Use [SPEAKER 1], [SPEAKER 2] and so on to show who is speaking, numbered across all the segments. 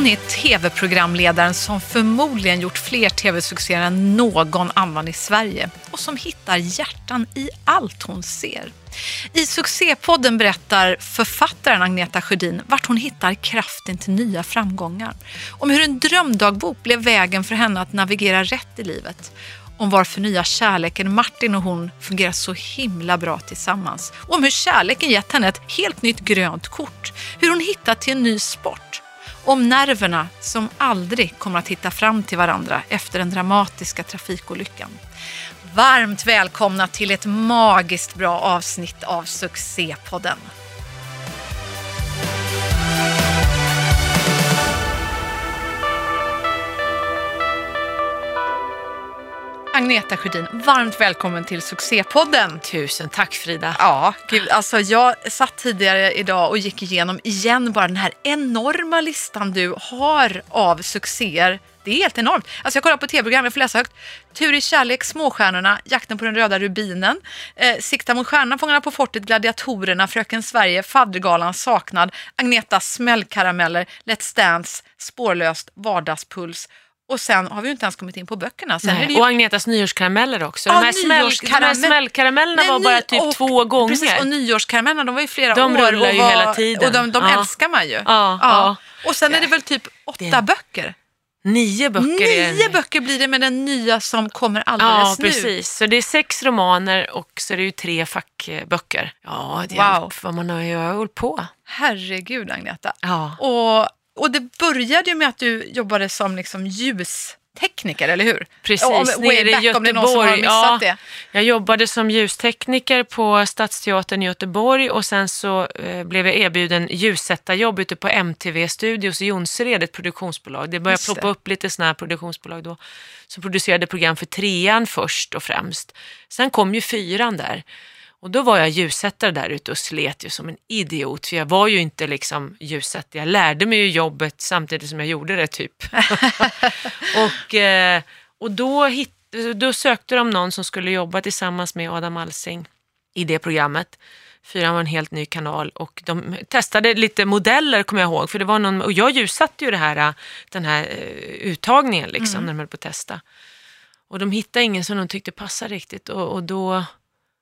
[SPEAKER 1] Hon är tv-programledaren som förmodligen gjort fler tv-succéer än någon annan i Sverige och som hittar hjärtan i allt hon ser. I succépodden berättar författaren Agneta Sjödin vart hon hittar kraften till nya framgångar. Om hur en drömdagbok blev vägen för henne att navigera rätt i livet. Om varför nya kärleken Martin och hon fungerar så himla bra tillsammans. Om hur kärleken gett henne ett helt nytt grönt kort. Hur hon hittat till en ny sport om nerverna som aldrig kommer att hitta fram till varandra efter den dramatiska trafikolyckan. Varmt välkomna till ett magiskt bra avsnitt av Succépodden. Agneta Sjödin, varmt välkommen till Succépodden.
[SPEAKER 2] Tusen tack Frida.
[SPEAKER 1] Ja, gud, alltså jag satt tidigare idag och gick igenom igen bara den här enorma listan du har av succéer. Det är helt enormt. Alltså jag kollar på tv-program, jag får läsa högt. Tur i kärlek, Småstjärnorna, Jakten på den röda rubinen, eh, Sikta mot stjärnan, Fångarna på fortet, Gladiatorerna, Fröken Sverige, Faddergalan, Saknad, Agnetas smällkarameller, Let's Dance, Spårlöst, Vardagspuls och sen har vi ju inte ens kommit in på böckerna. Sen
[SPEAKER 2] Nej,
[SPEAKER 1] är ju...
[SPEAKER 2] Och Agnetas nyårskarameller också.
[SPEAKER 1] Ja,
[SPEAKER 2] de, här smäll, de
[SPEAKER 1] nyårskaramell-
[SPEAKER 2] här smällkaramellerna
[SPEAKER 1] Nej,
[SPEAKER 2] var bara typ
[SPEAKER 1] och-
[SPEAKER 2] två gånger.
[SPEAKER 1] Precis, och nyårskaramellerna de var ju flera
[SPEAKER 2] De
[SPEAKER 1] år.
[SPEAKER 2] rullar
[SPEAKER 1] och
[SPEAKER 2] ju
[SPEAKER 1] var,
[SPEAKER 2] hela tiden.
[SPEAKER 1] Och de, de
[SPEAKER 2] Ja.
[SPEAKER 1] älskar man ju.
[SPEAKER 2] Ja, ja.
[SPEAKER 1] Och sen är det väl typ åtta
[SPEAKER 2] Det-
[SPEAKER 1] böcker.
[SPEAKER 2] Nio böcker är
[SPEAKER 1] Nio böcker blir det med den nya som kommer
[SPEAKER 2] Ja,
[SPEAKER 1] alldeles nu.
[SPEAKER 2] precis. Så det är sex romaner och så är det ju tre fackböcker. Ja, det är
[SPEAKER 1] Wow.
[SPEAKER 2] vad man har ju hållit på.
[SPEAKER 1] Herregud Agneta.
[SPEAKER 2] Ja.
[SPEAKER 1] Och, och det började ju med att du jobbade som liksom ljustekniker, eller hur?
[SPEAKER 2] Precis,
[SPEAKER 1] om,
[SPEAKER 2] nere i
[SPEAKER 1] back,
[SPEAKER 2] Göteborg. Ja. Jag jobbade som ljustekniker på Stadsteatern i Göteborg och sen så eh, blev jag erbjuden ljussättarjobb ute på MTV Studios i Jonsered, ett produktionsbolag. Det började ploppa upp lite sådana här produktionsbolag då som producerade program för trean först och främst. Sen kom ju fyran där. Och då var jag ljussättare där ute och slet ju som en idiot, för jag var ju inte liksom ljussättare. Jag lärde mig ju jobbet samtidigt som jag gjorde det typ. och, eh, och då, hit, då sökte de någon som skulle jobba tillsammans med Adam Alsing i det programmet. Fyran var en helt ny kanal och de testade lite modeller kommer jag ihåg. För det var någon, och jag ljussatte ju det här, den här eh, uttagningen liksom, när de höll på att testa. Och de hittade ingen som de tyckte passade riktigt och, och då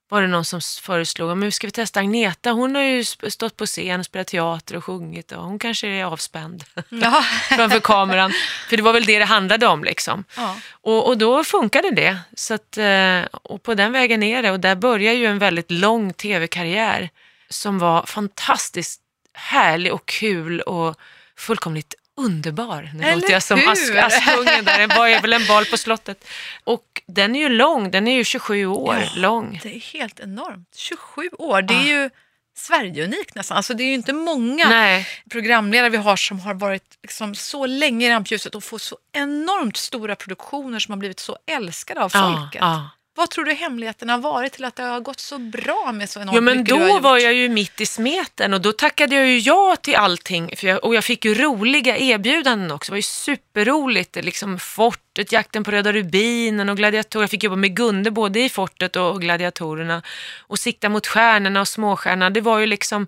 [SPEAKER 2] var det någon som föreslog, men ska vi testa Agneta? Hon har ju stått på scen och spelat teater och sjungit och hon kanske är avspänd
[SPEAKER 1] Ja.
[SPEAKER 2] framför kameran. För det var väl det det handlade om liksom.
[SPEAKER 1] Ja.
[SPEAKER 2] Och, och då funkade det. Så att, eh, och på den vägen är det. Och där börjar ju en väldigt lång tv-karriär som var fantastiskt härlig och kul och fullkomligt underbar. Nu
[SPEAKER 1] Eller
[SPEAKER 2] låter jag som? Ask, Askungen där, en var väl en bal på slottet. Och den är ju lång, den är ju 27 år
[SPEAKER 1] Ja.
[SPEAKER 2] lång.
[SPEAKER 1] Det är helt enormt. 27 år, det är ju Sverige-unikt nästan. Alltså, det är ju inte många
[SPEAKER 2] Nej,
[SPEAKER 1] programledare vi har som har varit liksom så länge i rampljuset och får så enormt stora produktioner som har blivit så älskade av
[SPEAKER 2] ja,
[SPEAKER 1] folket.
[SPEAKER 2] ja.
[SPEAKER 1] Vad tror du hemligheten har varit till att det har gått så bra med så enormt
[SPEAKER 2] Jo men
[SPEAKER 1] mycket
[SPEAKER 2] då var jag ju mitt i smeten och då tackade jag ju ja till allting. För jag, och jag fick ju roliga erbjudanden också. Det var ju superroligt. Liksom Fortet, Jakten på Röda Rubinen och Gladiatorer. Jag fick jobba med Gunde både i Fortet och Gladiatorerna. Och Sikta mot stjärnorna och Småstjärnorna. Det var ju liksom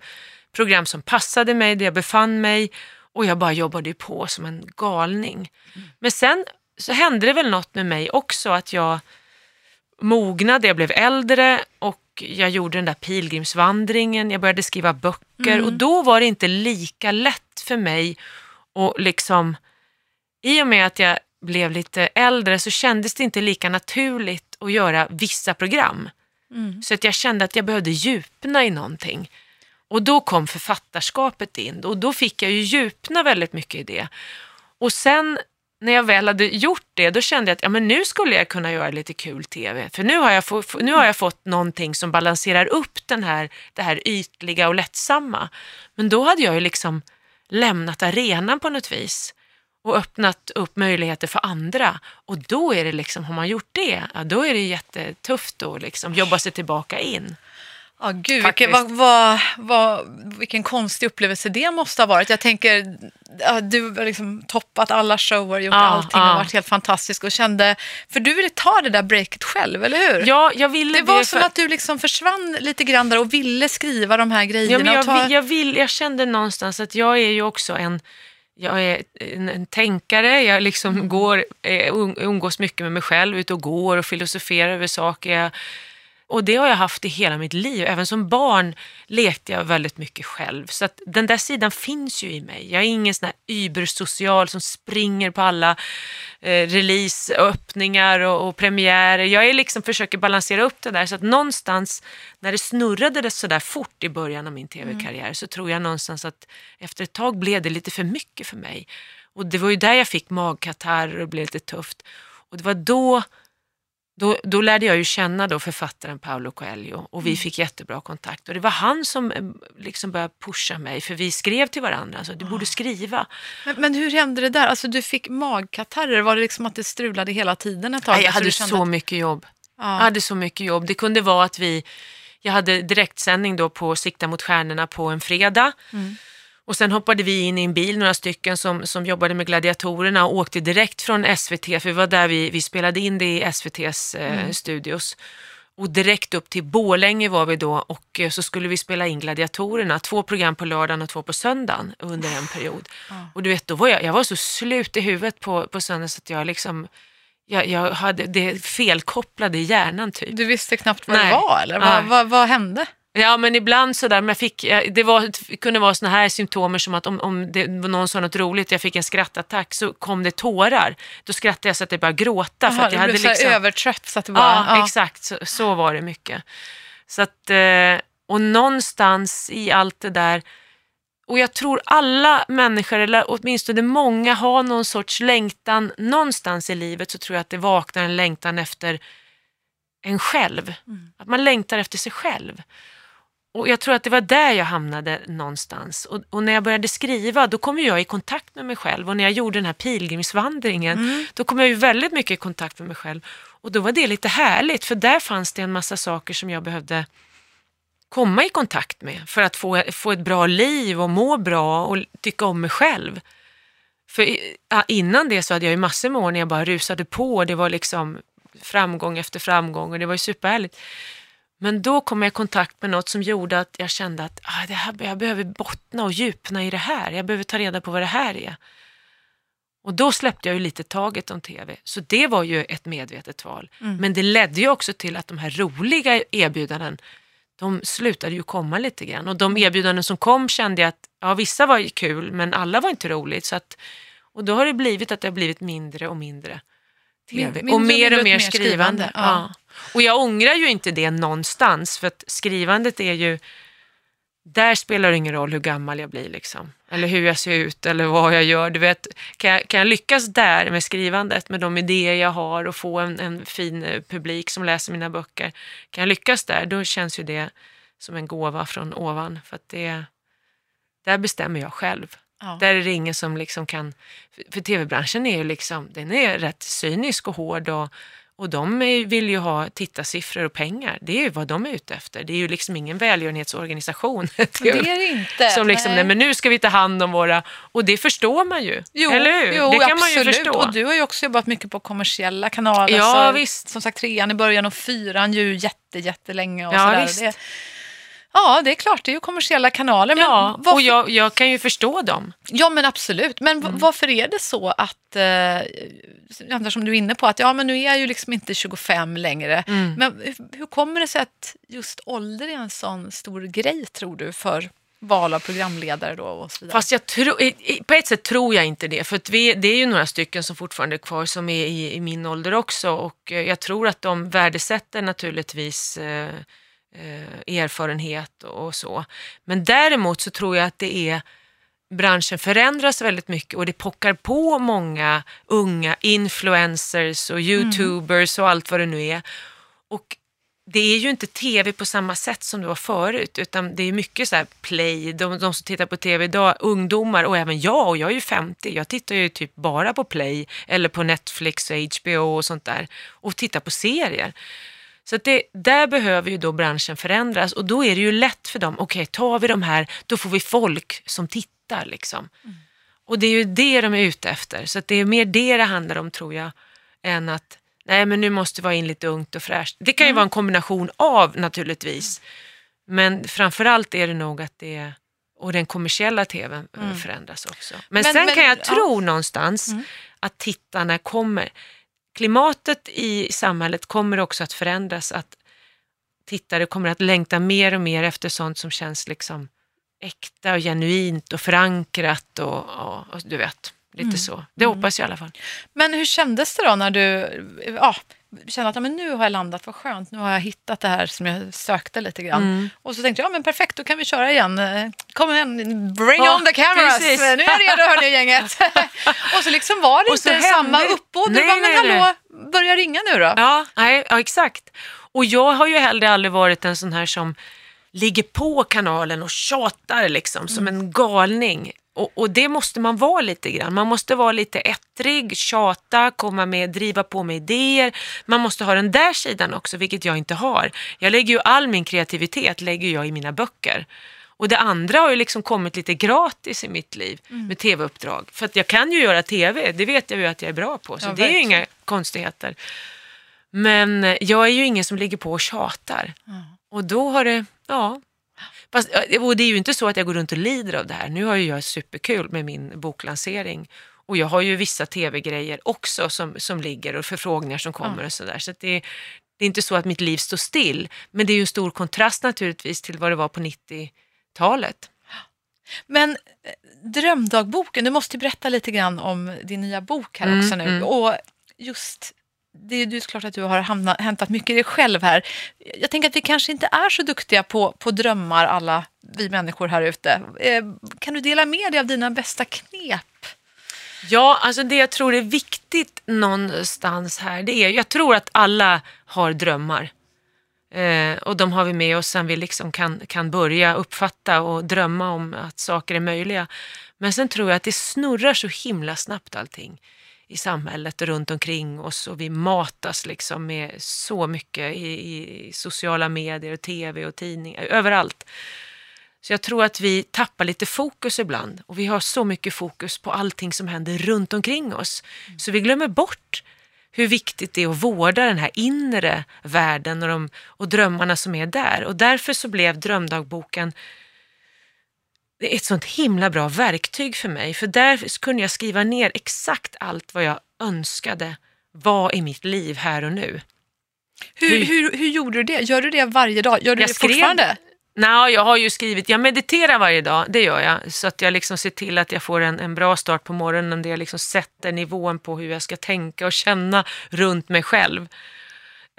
[SPEAKER 2] program som passade mig, där jag befann mig. Och jag bara jobbade på som en galning. Men sen så hände det väl något med mig också att jag mognade, jag blev äldre och jag gjorde den där pilgrimsvandringen, jag började skriva böcker och då var det inte lika lätt för mig och liksom, i och med att jag blev lite äldre så kändes det inte lika naturligt att göra vissa program.
[SPEAKER 1] Mm.
[SPEAKER 2] Så att jag kände att jag behövde djupna i någonting. Och då kom författarskapet in och då fick jag ju djupna väldigt mycket i det. Och sen när jag väl hade gjort det, då kände jag att ja, men nu skulle jag kunna göra lite kul tv. För nu har jag, få, nu har jag fått någonting som balanserar upp den här, det här ytliga och lättsamma. Men då hade jag ju liksom lämnat arenan på något vis och öppnat upp möjligheter för andra. Och då är det liksom, har man gjort det, ja, då är det jättetufft att liksom jobba sig tillbaka in.
[SPEAKER 1] Ja, gud, vilken, vad, vad, vad, vilken konstig upplevelse det måste ha varit. Jag tänker, du har liksom toppat alla shower, gjort
[SPEAKER 2] Ja,
[SPEAKER 1] allting och
[SPEAKER 2] ja.
[SPEAKER 1] varit helt fantastisk och kände, för du ville ta det där breaket själv, eller hur?
[SPEAKER 2] Ja, jag ville
[SPEAKER 1] det var
[SPEAKER 2] det
[SPEAKER 1] som
[SPEAKER 2] för-
[SPEAKER 1] att du liksom försvann lite grann där och ville skriva de här grejerna.
[SPEAKER 2] Ja, men jag,
[SPEAKER 1] och ta...
[SPEAKER 2] jag, vill, jag kände någonstans att jag är ju också en, jag är en, en tänkare, jag liksom går, eh, um- umgås mycket med mig själv, ute och går och filosoferar över saker. Jag, och det har jag haft i hela mitt liv. Även som barn lekte jag väldigt mycket själv. Så att den där sidan finns ju i mig. Jag är ingen sån här übersocial som springer på alla eh, releaseöppningar och, och premiärer. Jag är liksom försöker balansera upp det där. Så att någonstans när det snurrade det sådär fort i början av min tv-karriär så tror jag någonstans att efter ett tag blev det lite för mycket för mig. Och det var ju där jag fick magkatarr och blev lite tufft. Och det var då då, då lärde jag ju känna då författaren Paolo Coelho och vi fick jättebra kontakt. Och det var han som eh, liksom började pusha mig, för vi skrev till varandra, alltså, du borde skriva.
[SPEAKER 1] Men, men hur hände det där? Alltså du fick magkatarrer, var det liksom att det strulade hela tiden ett tag?
[SPEAKER 2] Nej, jag
[SPEAKER 1] Alltså,
[SPEAKER 2] hade så
[SPEAKER 1] att-
[SPEAKER 2] mycket jobb.
[SPEAKER 1] Ja.
[SPEAKER 2] Jag hade så mycket jobb. Det kunde vara att vi, jag hade direktsändning då på Sikta mot stjärnorna på en fredag.
[SPEAKER 1] Mm.
[SPEAKER 2] Och sen hoppade vi in i en bil, några stycken som, som jobbade med gladiatorerna och åkte direkt från SVT, för det var där vi, vi spelade in det i SVTs eh,
[SPEAKER 1] Mm.
[SPEAKER 2] studios. Och direkt upp till Borlänge var vi då och eh, så skulle vi spela in gladiatorerna, två program på lördagen och två på söndagen under en period. Och du vet, då var jag, jag var så slut i huvudet på, på söndagen så att jag liksom, jag, jag hade det felkopplade i hjärnan typ.
[SPEAKER 1] Du visste knappt vad
[SPEAKER 2] Nej.
[SPEAKER 1] det var, eller vad, vad, vad hände?
[SPEAKER 2] Ja men ibland sådär, men jag fick, det, var, det kunde vara såna här symptomer som att om, om det var någon sa något roligt, jag fick en skrattattack, så kom det tårar. Då skrattade jag så att jag började gråta. för
[SPEAKER 1] Jaha,
[SPEAKER 2] att jag hade liksom,
[SPEAKER 1] övertrött så att det bara...
[SPEAKER 2] Ja, exakt. Så, så var det mycket. Så att, eh, och någonstans i allt det där, och jag tror alla människor, eller åtminstone många, har någon sorts längtan någonstans i livet, så tror jag att det vaknar en längtan efter en själv. Att man längtar efter sig själv. Och jag tror att det var där jag hamnade någonstans. Och, och när jag började skriva, då kom jag i kontakt med mig själv. Och när jag gjorde den här pilgrimsvandringen, då kom jag ju väldigt mycket i kontakt med mig själv. Och då var det lite härligt, för där fanns det en massa saker som jag behövde komma i kontakt med för att få, få ett bra liv och må bra och tycka om mig själv. För innan det så hade jag ju massor med år när jag bara rusade på och det var liksom framgång efter framgång och det var ju superhärligt. Men då kom jag i kontakt med något som gjorde att jag kände att ah, det här, jag behöver bottna och djupna i det här. Jag behöver ta reda på vad det här är. Och då släppte jag ju lite taget om tv. Så det var ju ett medvetet val. Men det ledde ju också till att de här roliga erbjudanden, de slutade ju komma lite grann. Och de erbjudanden som kom kände jag att ja, vissa var kul, men alla var inte roligt. Så att, och då har det blivit att det har blivit mindre och mindre tv.
[SPEAKER 1] Mindre
[SPEAKER 2] och mer och
[SPEAKER 1] mindre
[SPEAKER 2] mer
[SPEAKER 1] och mer
[SPEAKER 2] skrivande.
[SPEAKER 1] skrivande, ja.
[SPEAKER 2] Ja. Och jag ångrar ju inte det någonstans, för att skrivandet är ju, där spelar det ingen roll hur gammal jag blir liksom. Eller hur jag ser ut eller vad jag gör. Du vet, kan, jag, kan jag lyckas där med skrivandet, med de idéer jag har och få en, en fin eh, publik som läser mina böcker. Kan jag lyckas där, då känns ju det som en gåva från ovan. För att det, där bestämmer jag själv.
[SPEAKER 1] Ja.
[SPEAKER 2] Där är det ingen som liksom kan... för- tv-branschen är ju liksom, den är rätt cynisk och hård och, och de är, vill ju ha tittarsiffror och pengar. Det är ju vad de är ute efter. Det är ju liksom ingen välgörenhetsorganisation.
[SPEAKER 1] Det är det inte.
[SPEAKER 2] som liksom, nej. men nu ska vi ta hand om våra... Och det förstår man ju,
[SPEAKER 1] Jo,
[SPEAKER 2] eller hur?
[SPEAKER 1] Jo,
[SPEAKER 2] det kan
[SPEAKER 1] absolut.
[SPEAKER 2] man ju förstå.
[SPEAKER 1] Och du har ju också jobbat mycket på kommersiella kanaler.
[SPEAKER 2] Ja,
[SPEAKER 1] så,
[SPEAKER 2] visst.
[SPEAKER 1] Som sagt, trean i början och fyran ju jätte, jättelänge. Och
[SPEAKER 2] Ja,
[SPEAKER 1] sådär.
[SPEAKER 2] visst.
[SPEAKER 1] Det, ja, det är klart, det är ju kommersiella kanaler. Men
[SPEAKER 2] ja,
[SPEAKER 1] varför,
[SPEAKER 2] och jag, jag kan ju förstå dem.
[SPEAKER 1] ja, men absolut. Men
[SPEAKER 2] Mm.
[SPEAKER 1] varför är det så att, eh, eftersom du är inne på att ja, men nu är jag ju liksom inte 25 längre.
[SPEAKER 2] Mm.
[SPEAKER 1] Men hur, hur kommer det sig att just ålder är en sån stor grej, tror du, för val av programledare då och så vidare?
[SPEAKER 2] Fast jag i- på ett sätt tror jag inte det, för att vi, det är ju några stycken som fortfarande är kvar som är i, i min ålder också och eh, jag tror att de värdesätter naturligtvis eh, erfarenhet och så. Men däremot så tror jag att det är branschen förändras väldigt mycket och det pockar på många unga influencers och youtubers och allt vad det nu är. Och det är ju inte tv på samma sätt som det var förut, utan det är mycket så här play, de, de som tittar på tv idag, ungdomar och även jag, och jag är ju 50, jag tittar ju typ bara på play eller på Netflix och HBO och sånt där och tittar på serier. Så det, där behöver ju då branschen förändras och då är det ju lätt för dem, okej tar vi de här, då får vi folk som tittar liksom. Och det är ju det de är ute efter, så det är mer det det handlar om tror jag, än att nej men nu måste vi ha in lite ungt och fräscht. Det kan ju vara en kombination av naturligtvis, men framförallt är det nog att det är och den kommersiella tvn mm. förändras också. Men,
[SPEAKER 1] Men-
[SPEAKER 2] sen
[SPEAKER 1] men-
[SPEAKER 2] kan jag
[SPEAKER 1] ja.
[SPEAKER 2] tro någonstans
[SPEAKER 1] Mm.
[SPEAKER 2] att tittarna kommer, klimatet i samhället kommer också att förändras, att tittare kommer att längta mer och mer efter sånt som känns liksom äkta och genuint och förankrat och, och, och du vet, lite
[SPEAKER 1] Mm.
[SPEAKER 2] så. Det hoppas jag i alla fall.
[SPEAKER 1] Men hur kändes det då när du ja, kände att ja, men nu har jag landat, vad skönt, nu har jag hittat det här som jag sökte lite grann.
[SPEAKER 2] Mm.
[SPEAKER 1] Och så tänkte jag, ja men perfekt, då kan vi köra igen. Eh, Kom igen, bring
[SPEAKER 2] Ja,
[SPEAKER 1] on the cameras!
[SPEAKER 2] precis.
[SPEAKER 1] Nu är jag redo hörni gänget. och så liksom var det
[SPEAKER 2] Och
[SPEAKER 1] inte samma uppbåd. Du
[SPEAKER 2] Nej,
[SPEAKER 1] bara, men
[SPEAKER 2] nej,
[SPEAKER 1] hallå, börja ringa nu då.
[SPEAKER 2] Ja, nej, ja, exakt. Och jag har ju heller aldrig varit en sån här som ligger på kanalen och tjatar liksom som en galning. Och, och det måste man vara lite grann. Man måste vara lite ettrig, tjata, komma med, driva på med idéer. Man måste ha den där sidan också, vilket jag inte har. Jag lägger ju all min kreativitet lägger jag i mina böcker. Och det andra har ju liksom kommit lite gratis i mitt liv med tv-uppdrag. För att jag kan ju göra tv, det vet jag ju att jag är bra på. Så
[SPEAKER 1] Ja,
[SPEAKER 2] det är ju inga konstigheter. Men jag är ju ingen som ligger på och tjatar. Och då har det, ja. Fast, och det är ju inte så att jag går runt och lider av det här. Nu har ju jag superkul med min boklansering. Och jag har ju vissa tv-grejer också som, som ligger och förfrågningar som kommer och sådär. Så det, det är inte så att mitt liv står still. Men det är ju en stor kontrast naturligtvis till vad det var på 90-talet.
[SPEAKER 1] Men eh, drömdagboken, du måste berätta lite grann om din nya bok här
[SPEAKER 2] Mm,
[SPEAKER 1] också nu.
[SPEAKER 2] mm.
[SPEAKER 1] Och just, det är ju klart att du har hamnat, hämtat mycket i dig själv här. Jag tänker att vi kanske inte är så duktiga på, på drömmar, alla vi människor här ute. Eh, kan du dela med dig av dina bästa knep?
[SPEAKER 2] Ja, alltså det jag tror är viktigt någonstans här, det är, jag tror att alla har drömmar. Eh, och de har vi med oss sen vi liksom kan, kan börja uppfatta och drömma om att saker är möjliga. Men sen tror jag att det snurrar så himla snabbt allting i samhället och runt omkring oss och vi matas liksom med så mycket i, i sociala medier, och tv och tidningar, överallt. Så jag tror att vi tappar lite fokus ibland och vi har så mycket fokus på allting som händer runt omkring oss. Så vi glömmer bort hur viktigt det är att vårda den här inre världen och, de, och drömmarna som är där. Och därför så blev drömdagboken det är ett sånt himla bra verktyg för mig. För där kunde jag skriva ner exakt allt vad jag önskade var i mitt liv här och nu.
[SPEAKER 1] Hur,
[SPEAKER 2] Hur-
[SPEAKER 1] hur, hur gjorde du det? Gör du det varje dag? Gör du
[SPEAKER 2] Jag
[SPEAKER 1] det
[SPEAKER 2] skrev-
[SPEAKER 1] fortfarande?
[SPEAKER 2] Nej, jag har ju skrivit, jag mediterar varje dag, det gör jag. Så att jag liksom ser till att jag får en, en bra start på morgonen där jag liksom sätter nivån på hur jag ska tänka och känna runt mig själv.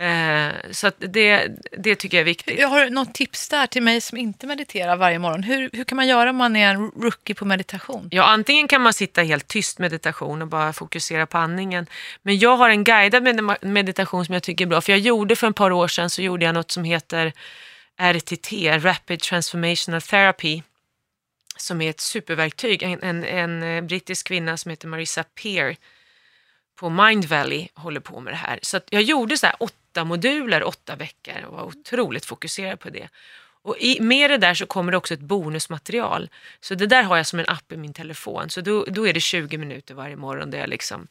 [SPEAKER 2] Eh, så det, det tycker jag är viktigt.
[SPEAKER 1] Jag har något tips där till mig som inte mediterar varje morgon. Hur, hur kan man göra om man är en rookie på meditation?
[SPEAKER 2] Ja, antingen kan man sitta helt tyst meditation och bara fokusera på andningen. Men jag har en guidad med- meditation som jag tycker är bra. För jag gjorde för ett par år sedan så gjorde jag något som heter RTT, Rapid Transformational Therapy. Som är ett superverktyg. En, en, en eh, brittisk kvinna som heter Marissa Peer på Mind Valley håller på med det här. Så jag gjorde så åtta moduler, åtta veckor och var otroligt fokuserad på det. Och i, med det där så kommer det också ett bonusmaterial. Så det där har jag som en app i min telefon. Så då, då är det 20 minuter varje morgon där jag liksom,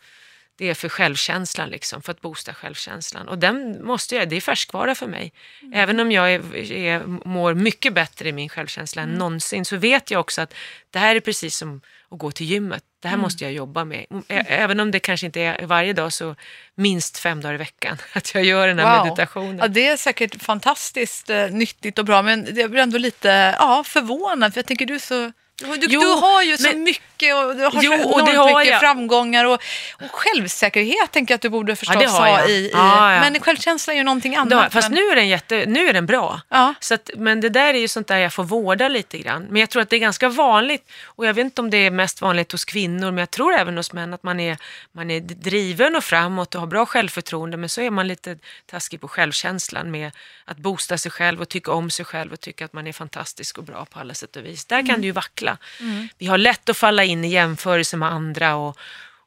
[SPEAKER 2] det är för självkänslan, liksom, för att boosta självkänslan. Och den måste jag, det är färskvara för mig. Även om jag är, är, mår mycket bättre i min självkänsla än någonsin så vet jag också att det här är precis som att gå till gymmet. Det här måste jag jobba med. Även om det kanske inte är varje dag så minst fem dagar i veckan att jag gör den här
[SPEAKER 1] Wow.
[SPEAKER 2] meditationen.
[SPEAKER 1] Ja, det är säkert fantastiskt eh, nyttigt och bra, men jag blir ändå lite ja, förvånad, för jag tänker du är så... Du,
[SPEAKER 2] Jo,
[SPEAKER 1] du har ju så
[SPEAKER 2] men-
[SPEAKER 1] mycket och du har
[SPEAKER 2] Jo,
[SPEAKER 1] så
[SPEAKER 2] och det har
[SPEAKER 1] mycket
[SPEAKER 2] jag.
[SPEAKER 1] framgångar och, och självsäkerhet tänker jag att du borde förstås
[SPEAKER 2] har
[SPEAKER 1] ha
[SPEAKER 2] jag.
[SPEAKER 1] i,
[SPEAKER 2] Ja, ja.
[SPEAKER 1] Men självkänsla är ju någonting annat.
[SPEAKER 2] Har- Fast
[SPEAKER 1] men,
[SPEAKER 2] nu är den, jätte, nu är den bra.
[SPEAKER 1] Ja.
[SPEAKER 2] Så att, men det där är ju sånt där jag får vårda lite grann. Men jag tror att det är ganska vanligt, och jag vet inte om det är mest vanligt hos kvinnor, men jag tror även hos män att man är, man är driven och framåt och har bra självförtroende, men så är man lite taskig på självkänslan med att boosta sig själv och tycka om sig själv och tycka att man är fantastisk och bra på alla sätt och vis. Där kan det ju vackla. Vi har lätt att falla in i jämförelse med andra och,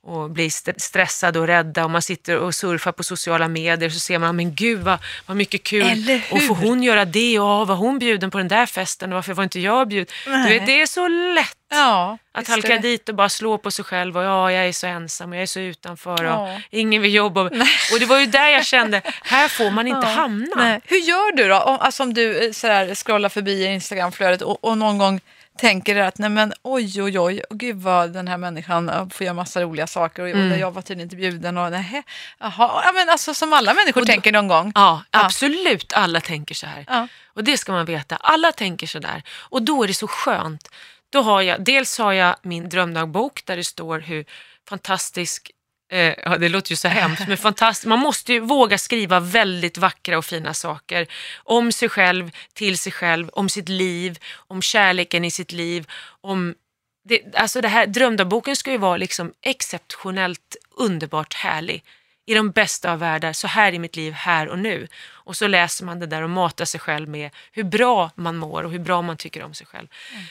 [SPEAKER 2] och bli st- stressade och rädda och man sitter och surfar på sociala medier så ser man, men gud vad, vad mycket kul. Och får hon göra det och var hon bjuden på den där festen och varför var inte jag bjuden? Du
[SPEAKER 1] Nej.
[SPEAKER 2] vet, det är så lätt
[SPEAKER 1] Ja,
[SPEAKER 2] att halka
[SPEAKER 1] det.
[SPEAKER 2] dit och bara slå på sig själv och ja, jag är så ensam och jag är så utanför och
[SPEAKER 1] Ja.
[SPEAKER 2] ingen vill jobba. Och det var ju där jag kände, här får man inte
[SPEAKER 1] Ja.
[SPEAKER 2] hamna.
[SPEAKER 1] Nej. Hur gör du då? Om, alltså om du eh, sådär, scrollar förbi Instagramflödet och, och någon gång tänker att nej men oj oj oj, och gud vad den här människan får göra massa roliga saker och,
[SPEAKER 2] Mm.
[SPEAKER 1] och jag var tydligen inte bjuden och nej, jaha, ja men alltså som alla människor
[SPEAKER 2] då-
[SPEAKER 1] tänker någon gång.
[SPEAKER 2] Ja,
[SPEAKER 1] Ja.
[SPEAKER 2] absolut alla tänker så här.
[SPEAKER 1] Ja.
[SPEAKER 2] Och det ska man veta, alla tänker så där. Och då är det så skönt. Då har jag, dels har jag min drömdagbok där det står hur fantastisk eh, Ja, det låter ju så hemskt, men fantastiskt. Man måste ju våga skriva väldigt vackra och fina saker om sig själv, till sig själv, om sitt liv, om kärleken i sitt liv. Om det, alltså det här, drömdagboken ska ju vara liksom exceptionellt underbart härlig. I de bästa av världar, så här i mitt liv, här och nu. Och så läser man det där och matar sig själv med hur bra man mår och hur bra man tycker om sig själv.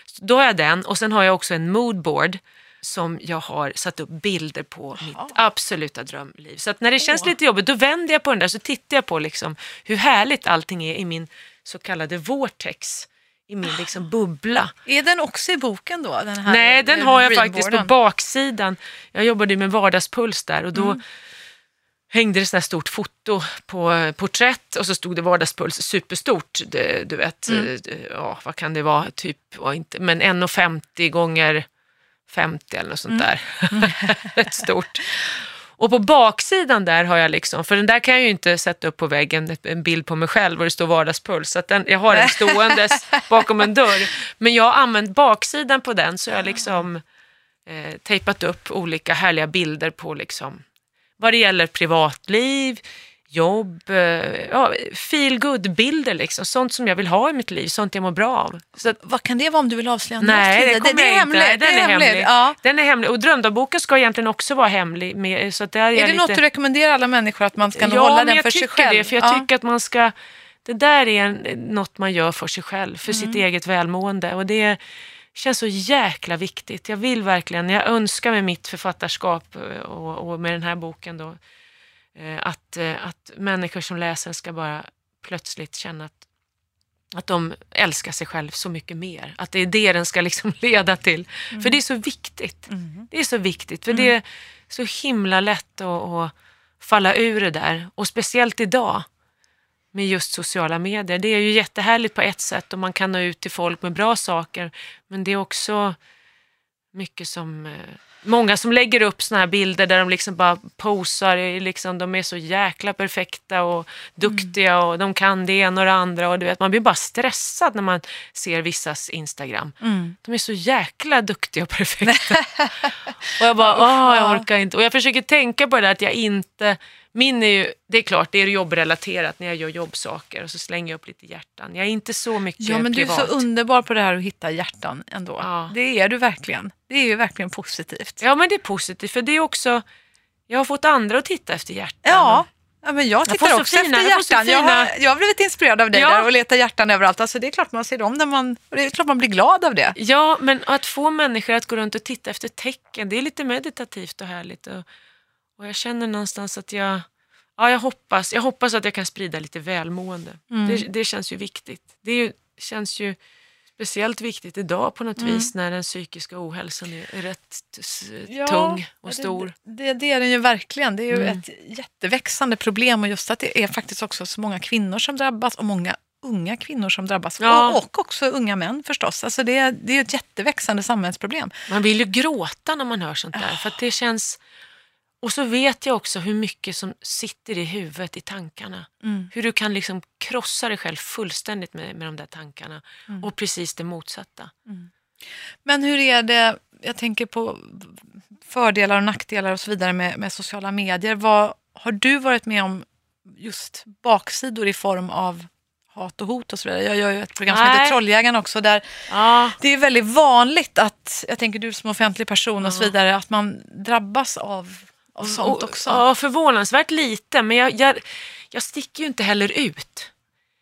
[SPEAKER 2] Så då har jag den och sen har jag också en moodboard som jag har satt upp bilder på mitt absoluta drömliv. Så när det känns lite jobbigt, då vänder jag på den där så tittar jag på liksom hur härligt allting är i min så kallade vortex, i min liksom bubbla.
[SPEAKER 1] Är den också i boken då? Den här
[SPEAKER 2] Nej, den har jag faktiskt på baksidan. Jag jobbade med vardagspuls där och då
[SPEAKER 1] Mm.
[SPEAKER 2] hängde det här stort foto på eh, porträtt och så stod det vardagspuls superstort. Du vet,
[SPEAKER 1] Mm.
[SPEAKER 2] eh, ja, vad kan det vara, typ, inte, men 1,50 gånger 50 eller något sånt
[SPEAKER 1] Mm.
[SPEAKER 2] där. Rätt stort. Och på baksidan där har jag liksom, för den där kan jag ju inte sätta upp på väggen, en bild på mig själv och det står vardagspuls. Så den, jag har den ståendes bakom en dörr. Men jag har använt baksidan på den så jag har liksom eh, tejpat upp olika härliga bilder på liksom, vad det gäller privatliv, jobb, eh, ja, feel bilder liksom. Sånt som jag vill ha i mitt liv, sånt jag mår bra av. Så att,
[SPEAKER 1] Vad kan det vara om du vill avslöja något
[SPEAKER 2] Nej, det kommer
[SPEAKER 1] det, är
[SPEAKER 2] jag inte.
[SPEAKER 1] hemligt.
[SPEAKER 2] Den
[SPEAKER 1] det är
[SPEAKER 2] är
[SPEAKER 1] hemligt.
[SPEAKER 2] hemlig.
[SPEAKER 1] Ja.
[SPEAKER 2] Den är hemlig och drömdagboken ska egentligen också vara hemlig. Med, så att där är
[SPEAKER 1] Är
[SPEAKER 2] jag
[SPEAKER 1] det
[SPEAKER 2] lite...
[SPEAKER 1] något du rekommenderar alla människor att man ska
[SPEAKER 2] ja,
[SPEAKER 1] hålla den
[SPEAKER 2] jag
[SPEAKER 1] för sig
[SPEAKER 2] tycker
[SPEAKER 1] själv?
[SPEAKER 2] det, för jag
[SPEAKER 1] ja.
[SPEAKER 2] tycker att man ska... Det där är en, något man gör för sig själv, för
[SPEAKER 1] Mm.
[SPEAKER 2] sitt eget välmående. Och det känns så jäkla viktigt. Jag vill verkligen, jag önskar med mitt författarskap eh, och, och med den här boken då, att, eh, att människor som läser ska bara plötsligt känna att, att de älskar sig själv så mycket mer. Att det är det den ska liksom leda till. För det är så viktigt.
[SPEAKER 1] Mm.
[SPEAKER 2] Det är så viktigt, för det är så himla lätt att, att falla ur det där. Och speciellt idag med just sociala medier. Det är ju jättehärligt på ett sätt och man kan nå ut till folk med bra saker. Men det är också mycket som... eh, Många som lägger upp såna här bilder där de liksom bara posar, liksom, de är så jäkla perfekta och duktiga och de kan det ena och det andra. Och du vet, man blir bara stressad när man ser vissas Instagram.
[SPEAKER 1] Mm.
[SPEAKER 2] De är så jäkla duktiga och perfekta. och jag bara, åh, jag orkar inte. Och jag försöker tänka på det där att jag inte, min är ju, det är klart, det är jobbrelaterat när jag gör jobbsaker och så slänger jag upp lite hjärtan. Jag är inte så mycket
[SPEAKER 1] Ja, men du är
[SPEAKER 2] privat.
[SPEAKER 1] så underbar på det här att hitta hjärtan ändå.
[SPEAKER 2] Ja.
[SPEAKER 1] Det är du verkligen. Det är ju verkligen positivt.
[SPEAKER 2] Ja, men det är positivt, för det är också, jag har fått andra att titta efter hjärtan.
[SPEAKER 1] Ja, ja men jag
[SPEAKER 2] Jag
[SPEAKER 1] tittar
[SPEAKER 2] så
[SPEAKER 1] också
[SPEAKER 2] fina-
[SPEAKER 1] efter
[SPEAKER 2] jag
[SPEAKER 1] hjärtan. Jag,
[SPEAKER 2] fina-
[SPEAKER 1] har, jag har blivit inspirerad av dig
[SPEAKER 2] Ja.
[SPEAKER 1] där och letar hjärtan överallt. Alltså, det är klart man ser dem när man, det är klart man blir glad av det.
[SPEAKER 2] Ja, men att få människor att gå runt och titta efter tecken, det är lite meditativt och härligt. Och, och jag känner någonstans att jag, ja, jag hoppas, jag hoppas att jag kan sprida lite välmående.
[SPEAKER 1] Mm.
[SPEAKER 2] Det, det känns ju viktigt. Det ju, känns ju speciellt viktigt idag på något
[SPEAKER 1] Mm.
[SPEAKER 2] vis när den psykiska ohälsan är, rätt
[SPEAKER 1] Ja,
[SPEAKER 2] tung och
[SPEAKER 1] det-
[SPEAKER 2] stor.
[SPEAKER 1] Det, det är den ju verkligen. Det är ju
[SPEAKER 2] Mm.
[SPEAKER 1] ett jätteväxande problem och just att det är faktiskt också så många kvinnor som drabbas och många unga kvinnor som drabbas.
[SPEAKER 2] Ja.
[SPEAKER 1] Och, också unga män förstås. Alltså det, är- det är ju ett jätteväxande samhällsproblem.
[SPEAKER 2] Man vill ju gråta när man hör sånt där. För att det känns... Och så vet jag också hur mycket som sitter i huvudet, i tankarna.
[SPEAKER 1] Mm.
[SPEAKER 2] Hur du kan liksom krossa dig själv fullständigt med, med de där tankarna.
[SPEAKER 1] Mm.
[SPEAKER 2] Och precis det motsatta.
[SPEAKER 1] Men hur är det, jag tänker på fördelar och nackdelar och så vidare med, med sociala medier. Vad, har du varit med om just baksidor i form av hat och hot och så vidare? Jag gör ju ett program som
[SPEAKER 2] Nej.
[SPEAKER 1] heter Trolljägaren också där
[SPEAKER 2] Ja,
[SPEAKER 1] det är väldigt vanligt att, jag tänker du som offentlig person och så vidare, att man drabbas av, av sånt
[SPEAKER 2] och-
[SPEAKER 1] också.
[SPEAKER 2] Ja, förvånansvärt lite. Men jag, jag, jag sticker ju inte heller ut.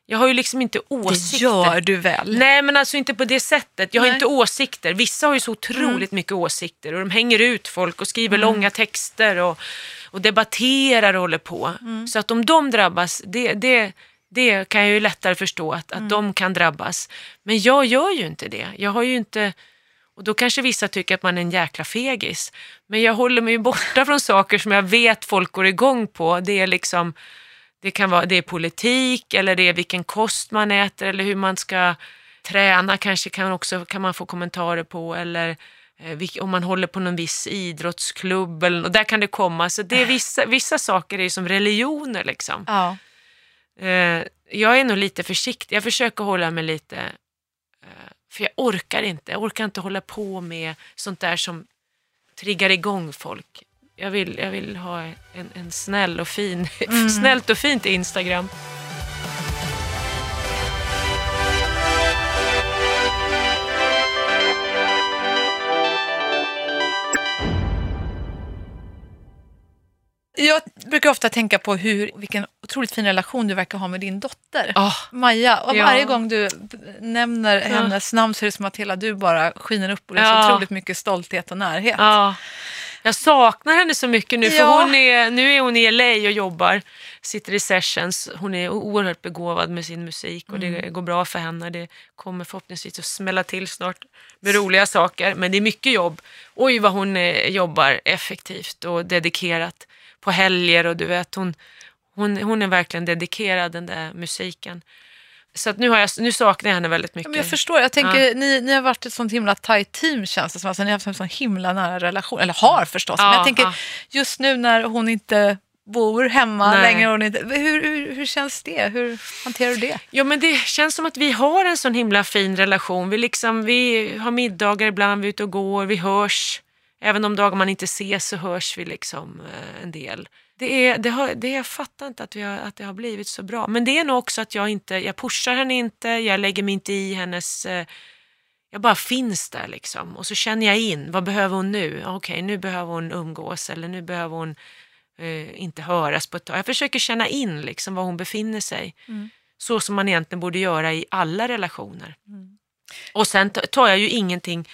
[SPEAKER 2] Jag har ju liksom inte
[SPEAKER 1] det
[SPEAKER 2] åsikter.
[SPEAKER 1] gör du väl?
[SPEAKER 2] Nej men alltså inte på det sättet. Jag har
[SPEAKER 1] Nej.
[SPEAKER 2] inte åsikter. Vissa har ju så otroligt mycket åsikter och de hänger ut folk och skriver långa texter och, och debatterar och håller på. Så att om de drabbas, det, det, det kan jag ju lättare förstå att, att de kan drabbas. Men jag gör ju inte det. Jag har ju inte... Och då kanske vissa tycker att man är en jäkla fegis. Men jag håller mig borta från saker som jag vet folk går igång på. Det är liksom det kan vara det är politik eller det är vilken kost man äter eller hur man ska träna kanske kan, också, kan man få kommentarer på eller eh, om man håller på någon viss idrottsklubb eller, och där kan det komma. Så det är vissa, vissa saker är som religioner liksom.
[SPEAKER 1] Ja.
[SPEAKER 2] Eh, jag är nog lite försiktig. Jag försöker hålla mig lite, eh, för jag orkar inte. Jag orkar inte hålla på med sånt där som triggar igång folk. Jag vill, jag vill ha en, en snäll och fin, snällt och fint Instagram.
[SPEAKER 1] Brukar ofta tänka på hur, vilken otroligt fin relation du verkar ha med din dotter.
[SPEAKER 2] Ah,
[SPEAKER 1] Maja, och
[SPEAKER 2] Ja.
[SPEAKER 1] varje gång du nämner hennes namn så är det som att hela du bara skiner upp och det är så
[SPEAKER 2] Ja.
[SPEAKER 1] otroligt mycket stolthet och närhet.
[SPEAKER 2] ja. Jag saknar henne så mycket nu, för
[SPEAKER 1] Ja.
[SPEAKER 2] hon är, nu är hon i LA och jobbar, sitter i sessions. Hon är oerhört begåvad med sin musik och det går bra för henne. Det kommer förhoppningsvis att smälla till snart med roliga saker, men det är mycket jobb. Oj vad hon eh, jobbar effektivt och dedikerat på helger och du vet, hon, hon, hon är verkligen dedikerad den där musiken. Så att nu, har jag, nu saknar jag henne väldigt
[SPEAKER 1] Ja,
[SPEAKER 2] mycket.
[SPEAKER 1] Men jag förstår, jag tänker, ni, ni har varit ett sånt himla tajt team känns det som. Alltså, ni har haft en sån himla nära relation, eller har förstås. men
[SPEAKER 2] Ja,
[SPEAKER 1] jag tänker
[SPEAKER 2] ja.
[SPEAKER 1] just nu när hon inte bor hemma
[SPEAKER 2] Nej.
[SPEAKER 1] längre, och hon inte, hur, hur, hur känns det? Hur hanterar du det?
[SPEAKER 2] Ja men det känns som att vi har en sån himla fin relation. Vi, liksom, vi har middagar ibland, vi är ute och går, vi hörs. Även de dagar man inte ses så hörs vi liksom eh, en del. Det är, det har, det, jag fattar inte att, vi har, att det har blivit så bra. Men det är nog också att jag inte, jag pushar henne inte, jag lägger mig inte i hennes... Eh, jag bara finns där liksom. Och så känner jag in, vad behöver hon nu? Okej, nu behöver hon umgås eller nu behöver hon eh, inte höras på ett tag. Jag försöker känna in liksom var hon befinner sig. Så som man egentligen borde göra i alla relationer. Och sen ta- tar jag ju ingenting,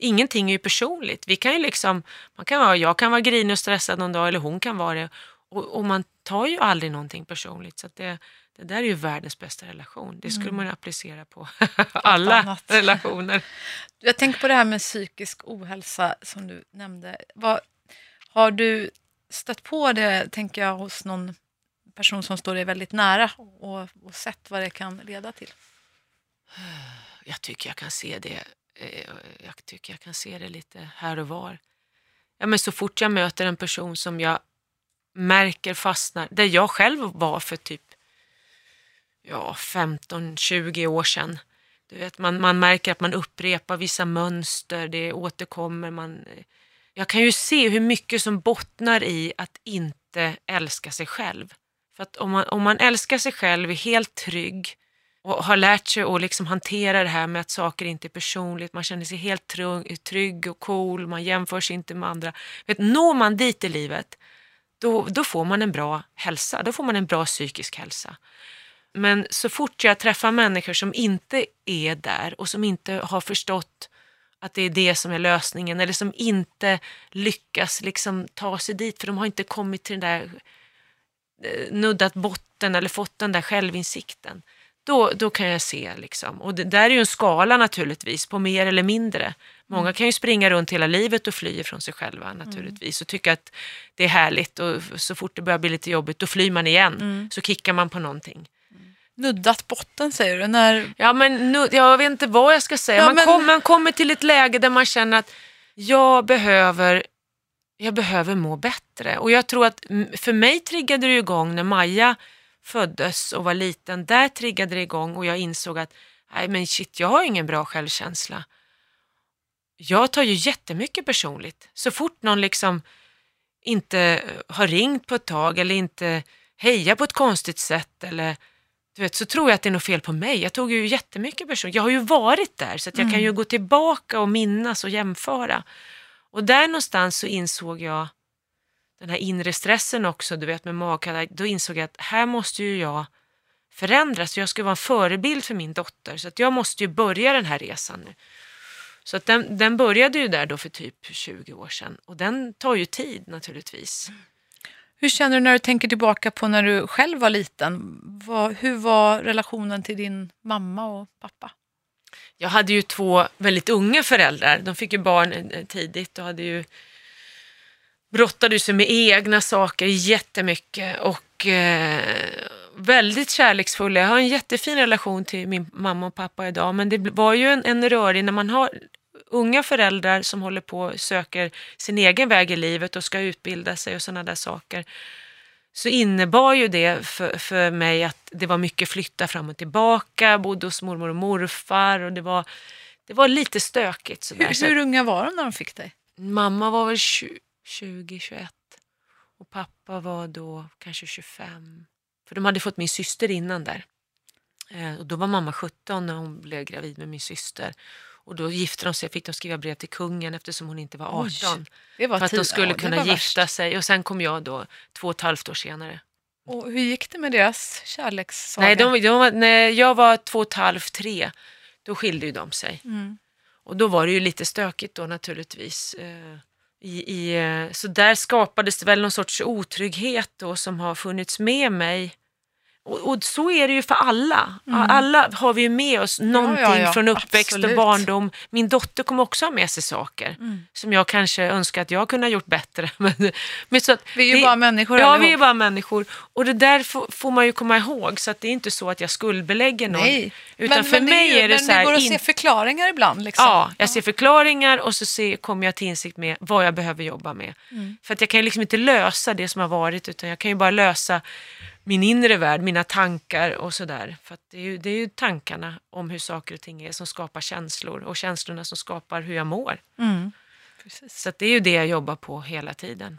[SPEAKER 2] ingenting är ju personligt. Vi kan ju liksom, man kan vara, jag kan vara grinig och stressad någon dag eller hon kan vara det. Och, och man tar ju aldrig någonting personligt. Så det, det där är ju världens bästa relation. Det skulle man ju applicera på alla relationer.
[SPEAKER 1] Jag tänker på det här med psykisk ohälsa som du nämnde. Vad, har du stött på det, tänker jag, hos någon person som står dig väldigt nära och, och sett vad det kan leda till?
[SPEAKER 2] jag tycker jag kan se det. Eh, jag tycker jag kan se det lite här och var. Ja, men så fort jag möter en person som jag märker fastnar, där jag själv var för typ ja, 15-20 år sedan. Du vet, man, man märker att man upprepar vissa mönster, det återkommer. Man, eh, jag kan ju se hur mycket som bottnar i att inte älska sig själv. För att om man, om man älskar sig själv, är helt trygg och har lärt sig att liksom hantera det här med att saker inte är personligt, man känner sig helt trygg, och cool, man jämför sig inte med andra. Vet, når man dit i livet, då, då får man en bra hälsa, då får man en bra psykisk hälsa. Men så fort jag träffar människor som inte är där och som inte har förstått att det är det som är lösningen eller som inte lyckas liksom ta sig dit för de har inte kommit till den där eh, nuddat botten eller fått den där självinsikten. Då, då kan jag se liksom. Och det där är ju en skala naturligtvis på mer eller mindre. Många kan ju springa runt hela livet och fly från sig själva naturligtvis och tycka att det är härligt och så fort det börjar bli lite jobbigt då flyr man igen. Så kickar man på någonting.
[SPEAKER 1] Nuddat botten säger du. När,
[SPEAKER 2] Ja, men nu, jag vet inte vad jag ska säga.
[SPEAKER 1] Ja,
[SPEAKER 2] man,
[SPEAKER 1] men-
[SPEAKER 2] kom, man kommer till ett läge där man känner att jag behöver, jag behöver må bättre. Och jag tror att mm, för mig triggade det igång när Maja föddes och var liten. Där triggade det igång och jag insåg att nej men shit, jag har ingen bra självkänsla. Jag tar ju jättemycket personligt. Så fort någon liksom inte har ringt på ett tag eller inte hejar på ett konstigt sätt eller du vet, så tror jag att det är något fel på mig. Jag tog ju jättemycket personligt. Jag har ju varit där så att jag kan ju gå tillbaka och minnas och jämföra. Och där någonstans så insåg jag den här inre stressen också, du vet med magkatarr. Då insåg jag att här måste ju jag förändras. Jag ska vara en förebild för min dotter så att jag måste ju börja den här resan nu. Så att den, den började ju där då för typ 20 år sedan och den tar ju tid naturligtvis.
[SPEAKER 1] hur känner du när du tänker tillbaka på när du själv var liten? Vad, hur var relationen till din mamma och pappa?
[SPEAKER 2] Jag hade ju två väldigt unga föräldrar. De fick ju barn eh, tidigt och hade ju brottade sig med egna saker jättemycket och eh, väldigt kärleksfulla. Jag har en jättefin relation till min mamma och pappa idag, men det var ju en, en rörig när man har unga föräldrar som håller på och söker sin egen väg i livet och ska utbilda sig och sådana där saker så innebar ju det för, för mig att det var mycket flytta fram och tillbaka, bodde hos mormor och morfar och det var, det var lite stökigt. Sådär.
[SPEAKER 1] Hur, hur unga var de när de fick dig?
[SPEAKER 2] Mamma var väl 20, 21 och pappa var då kanske 25. För de hade fått min syster innan där. Eh, och då var mamma 17 när hon blev gravid med min syster. Och då gifte de sig, fick de skriva brev till kungen eftersom hon inte var 18.
[SPEAKER 1] Oj, det var
[SPEAKER 2] för att de skulle
[SPEAKER 1] ja,
[SPEAKER 2] kunna gifta
[SPEAKER 1] värst.
[SPEAKER 2] sig. Och sen kom jag då två och ett halvt år senare.
[SPEAKER 1] Och hur gick det med deras kärlekssaga?
[SPEAKER 2] Nej, de, de, när jag var två och ett halvt, tre, då skilde ju de sig.
[SPEAKER 1] Mm.
[SPEAKER 2] Och då var det ju lite stökigt då naturligtvis. I, i, eh, så där skapades det väl någon sorts otrygghet då som har funnits med mig. Och, och så är det ju för alla. Alla har vi ju med oss någonting
[SPEAKER 1] Mm. ja, ja,
[SPEAKER 2] från uppväxt
[SPEAKER 1] absolut.
[SPEAKER 2] och barndom. Min dotter kommer också ha med sig saker
[SPEAKER 1] Mm.
[SPEAKER 2] som jag kanske önskar att jag kunde ha gjort bättre. Men, men så att
[SPEAKER 1] Vi är ju
[SPEAKER 2] det-
[SPEAKER 1] bara människor
[SPEAKER 2] Ja,
[SPEAKER 1] allihop.
[SPEAKER 2] vi är bara människor. Och det där får, får man ju komma ihåg. Så att det är inte så att jag skuldbelägger någon.
[SPEAKER 1] Nej.
[SPEAKER 2] Utan
[SPEAKER 1] men,
[SPEAKER 2] för
[SPEAKER 1] men
[SPEAKER 2] mig
[SPEAKER 1] ju-
[SPEAKER 2] är det
[SPEAKER 1] men
[SPEAKER 2] så här...
[SPEAKER 1] det går att
[SPEAKER 2] in-
[SPEAKER 1] se förklaringar ibland. Liksom.
[SPEAKER 2] Ja, jag ser förklaringar och så ser, kommer jag till insikt med vad jag behöver jobba med.
[SPEAKER 1] Mm.
[SPEAKER 2] För att jag kan ju liksom inte lösa det som har varit utan jag kan ju bara lösa min inre värld, mina tankar och sådär. För det är, ju, det är ju tankarna om hur saker och ting är som skapar känslor och känslorna som skapar hur jag mår.
[SPEAKER 1] Mm.
[SPEAKER 2] Så det är ju det jag jobbar på hela tiden.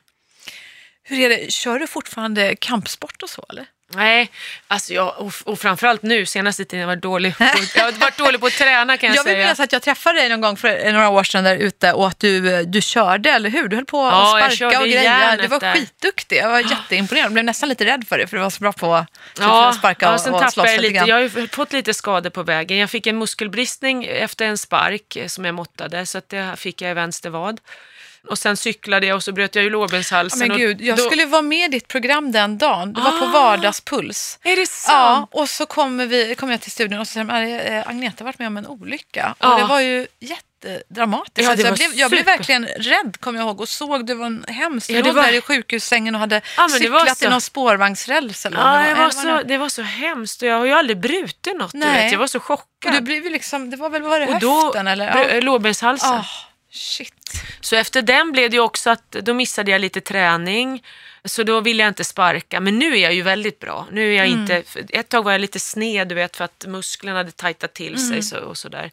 [SPEAKER 1] Hur är det, kör du fortfarande kampsport och så eller?
[SPEAKER 2] Nej, alltså jag, och, och framförallt nu senaste tiden har jag varit dålig på, jag har varit dålig på att träna kan jag,
[SPEAKER 1] Jag vill
[SPEAKER 2] säga.
[SPEAKER 1] minnas att jag träffade dig någon gång för några år sedan där ute och att du, du körde, eller hur? Du höll på att
[SPEAKER 2] Ja, jag
[SPEAKER 1] sparka och greja. Du var skitduktig. Jag var jätteimponerad. Jag blev nästan lite rädd för det för du var så bra på typ,
[SPEAKER 2] Ja,
[SPEAKER 1] att sparka
[SPEAKER 2] ja,
[SPEAKER 1] och,
[SPEAKER 2] sen
[SPEAKER 1] och slåss
[SPEAKER 2] jag
[SPEAKER 1] lite.
[SPEAKER 2] Jag har fått lite skador på vägen. Jag fick en muskelbristning efter en spark eh, som jag måttade, så att det fick jag i vänster vad. Och sen cyklade jag och så bröt jag ju
[SPEAKER 1] Ja,
[SPEAKER 2] lårbenshalsen.
[SPEAKER 1] men
[SPEAKER 2] och
[SPEAKER 1] gud, jag
[SPEAKER 2] då-
[SPEAKER 1] skulle vara med i ditt program den dagen. Det var på
[SPEAKER 2] Ah.
[SPEAKER 1] Vardagspuls.
[SPEAKER 2] Är det
[SPEAKER 1] Ja,
[SPEAKER 2] sant?
[SPEAKER 1] och så kommer vi, kom jag till studion och så säger de, "Eh, Agneta har varit med om en olycka.
[SPEAKER 2] Ja.
[SPEAKER 1] Och det var ju jättedramatiskt.
[SPEAKER 2] Ja, det
[SPEAKER 1] alltså jag,
[SPEAKER 2] var
[SPEAKER 1] blev, jag blev verkligen rädd, kommer jag ihåg, och såg det var en hemskt. Du
[SPEAKER 2] Ja, det
[SPEAKER 1] låg
[SPEAKER 2] var-
[SPEAKER 1] där i sjukhussängen och hade
[SPEAKER 2] Ja, var
[SPEAKER 1] cyklat i
[SPEAKER 2] så.
[SPEAKER 1] någon spårvagnsräls. Eller
[SPEAKER 2] Ja, det var,
[SPEAKER 1] vad
[SPEAKER 2] så, det var så hemskt och jag har ju aldrig brutit något. Du
[SPEAKER 1] Nej.
[SPEAKER 2] vet. Jag var så
[SPEAKER 1] Och
[SPEAKER 2] chockad.
[SPEAKER 1] du blev liksom, det var väl var det
[SPEAKER 2] och då
[SPEAKER 1] höften eller? Ja.
[SPEAKER 2] lårbenshalsen.
[SPEAKER 1] Ah, shit.
[SPEAKER 2] Så efter den blev det ju också att då missade jag lite träning. Så då ville jag inte sparka. Men nu är jag ju väldigt bra. Nu är jag
[SPEAKER 1] Mm.
[SPEAKER 2] inte, ett tag var jag lite sned du vet för att musklerna hade tajtat till
[SPEAKER 1] Mm.
[SPEAKER 2] sig så, och sådär.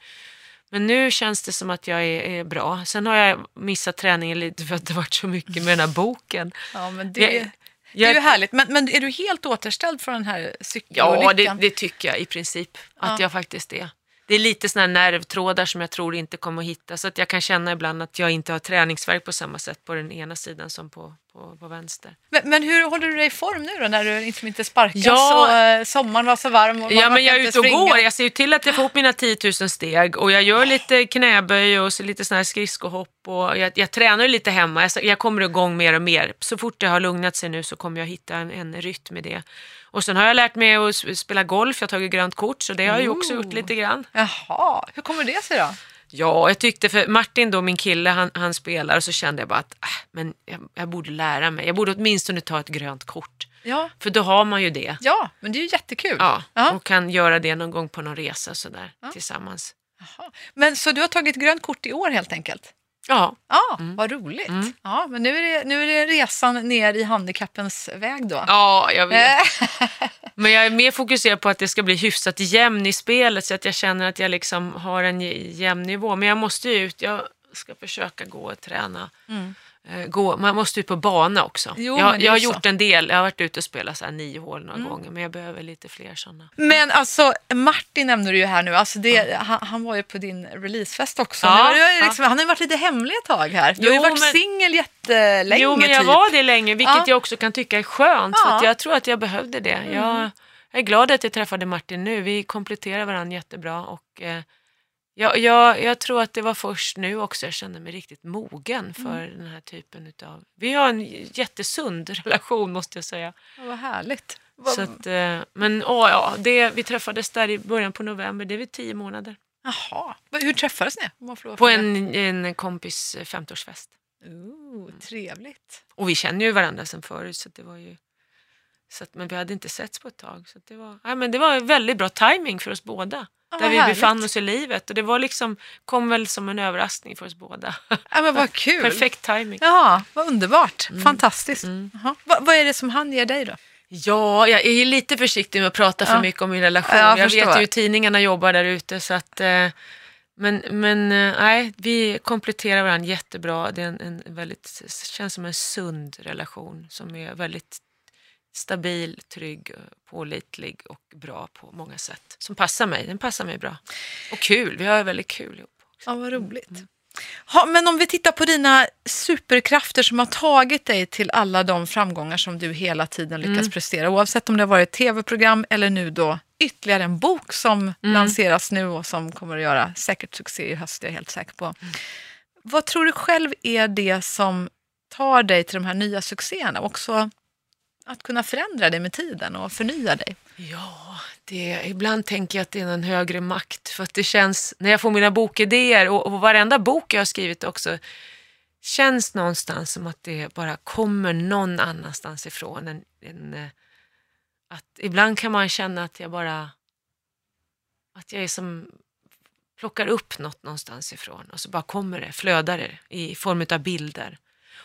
[SPEAKER 2] Men nu känns det som att jag är, är bra. Sen har jag missat träningen lite för att det varit så mycket med den här boken.
[SPEAKER 1] Ja, men det,
[SPEAKER 2] Jag-
[SPEAKER 1] det är ju härligt. Men, men är du helt återställd från den här
[SPEAKER 2] Ja, det,
[SPEAKER 1] cykelolyckan?
[SPEAKER 2] det tycker jag i princip att
[SPEAKER 1] Ja.
[SPEAKER 2] jag faktiskt är. Det är lite sådana här nervtrådar som jag tror inte kommer att hitta. Så att jag kan känna ibland att jag inte har träningsvärk på samma sätt på den ena sidan som på, på, på vänster.
[SPEAKER 1] Men, men hur håller du dig i form nu då när du liksom inte sparkas
[SPEAKER 2] Ja.
[SPEAKER 1] och eh, sommaren var så varm? Och
[SPEAKER 2] Ja, men jag är ute och
[SPEAKER 1] springa?
[SPEAKER 2] går. Jag ser ju till att jag får upp mina 10 000 steg och jag gör lite knäböj och så lite såna här skridskohopp och jag, jag tränar lite hemma. Jag, jag kommer igång mer och mer. Så fort det har lugnat sig nu så kommer jag hitta en, en rytm i det. Och sen har jag lärt mig att spela golf. Jag har tagit grönt kort så det har jag ju också gjort lite grann.
[SPEAKER 1] Jaha, hur kommer det sig då?
[SPEAKER 2] Ja, jag tyckte för Martin då, min kille, han, han spelar och så kände jag bara att äh, men jag, jag borde lära mig. Jag borde åtminstone ta ett grönt kort.
[SPEAKER 1] Ja,
[SPEAKER 2] För då har man ju det.
[SPEAKER 1] ja men det är ju jättekul.
[SPEAKER 2] Ja,
[SPEAKER 1] Ja.
[SPEAKER 2] och kan göra det någon gång på någon resa sådär tillsammans.
[SPEAKER 1] Jaha. Men så du har tagit grönt kort i år helt enkelt?
[SPEAKER 2] Ja,
[SPEAKER 1] Ja,
[SPEAKER 2] Mm.
[SPEAKER 1] vad roligt. Ja, men nu är, det, nu är det resan ner i handikappens väg då.
[SPEAKER 2] ja jag vet.
[SPEAKER 1] Eh,
[SPEAKER 2] Men jag är mer fokuserad på att det ska bli hyfsat jämn i spelet så att jag känner att jag liksom har en jämn nivå. Men jag måste ju ut, jag ska försöka gå och träna.
[SPEAKER 1] Mm.
[SPEAKER 2] Eh, Gå, man måste ut på bana också.
[SPEAKER 1] Jo,
[SPEAKER 2] jag jag har gjort en del, jag har varit ute och spelat så här nio hål några
[SPEAKER 1] Mm.
[SPEAKER 2] gånger men jag behöver lite fler sådana.
[SPEAKER 1] Men alltså, Martin nämnde du ju här nu. Alltså det, han, han var ju på din releasefest också.
[SPEAKER 2] Ja,
[SPEAKER 1] var ju
[SPEAKER 2] ja.
[SPEAKER 1] liksom, Han har ju varit lite hemlig ett tag här. Du har ju
[SPEAKER 2] Jo,
[SPEAKER 1] varit
[SPEAKER 2] men-
[SPEAKER 1] singel jättelänge
[SPEAKER 2] Jo men jag
[SPEAKER 1] typ.
[SPEAKER 2] var det länge vilket
[SPEAKER 1] Ja.
[SPEAKER 2] jag också kan tycka är skönt för jag tror att jag behövde det. Jag, jag är glad att jag träffade Martin nu, vi kompletterar varandra jättebra och eh, jag, jag, jag tror att det var först nu också jag kände mig riktigt mogen för den här typen utav... Vi har en jättesund relation måste jag säga.
[SPEAKER 1] Vad härligt.
[SPEAKER 2] Så att, eh, men åh, ja, det, vi träffades där i början på november, det är väl tio månader.
[SPEAKER 1] Jaha, hur träffades ni?
[SPEAKER 2] På en, en kompis eh, 50-årsfest.
[SPEAKER 1] Ooh, trevligt.
[SPEAKER 2] Och vi känner ju varandra sedan förut så det var ju Så att, men vi hade inte setts på ett tag. Så det, var, ja, men det var väldigt bra timing för oss båda.
[SPEAKER 1] Ja,
[SPEAKER 2] där vi
[SPEAKER 1] härligt.
[SPEAKER 2] befann oss i livet. Och det var liksom, kom väl som en överraskning för oss båda.
[SPEAKER 1] Ja, men vad kul.
[SPEAKER 2] Perfekt timing.
[SPEAKER 1] Ja, vad underbart.
[SPEAKER 2] Mm.
[SPEAKER 1] Fantastiskt. Jaha. Va, vad är det som han ger dig då?
[SPEAKER 2] Ja, jag är lite försiktig med att prata för
[SPEAKER 1] Ja.
[SPEAKER 2] mycket om min relation.
[SPEAKER 1] Ja, jag
[SPEAKER 2] jag vet ju hur tidningarna jobbar där ute. Så att, eh, men men eh, nej, vi kompletterar varandra jättebra. Det är en, en väldigt, känns som en sund relation som är väldigt stabil, trygg, pålitlig och bra på många sätt. Som passar mig. Den passar mig bra. Och kul. Vi har väldigt kul ihop.
[SPEAKER 1] Ja, vad roligt. Ha, men om vi tittar på dina superkrafter som har tagit dig till alla de framgångar som du hela tiden lyckas prestera, oavsett om det har varit tv-program eller nu då ytterligare en bok som lanseras nu och som kommer att göra säkert succé i höst, det är jag helt säker på. Vad tror du själv är det som tar dig till de här nya succéerna? Också att kunna förändra dig med tiden och förnya dig.
[SPEAKER 2] Ja, det, ibland tänker jag att det är någon högre makt. För att det känns, när jag får mina bokidéer och, och varenda bok jag har skrivit också, känns någonstans som att det bara kommer någon annanstans ifrån. En, en, eh, att ibland kan man känna att jag bara, att jag är som, plockar upp något någonstans ifrån och så bara kommer det, flödar det i form av bilder.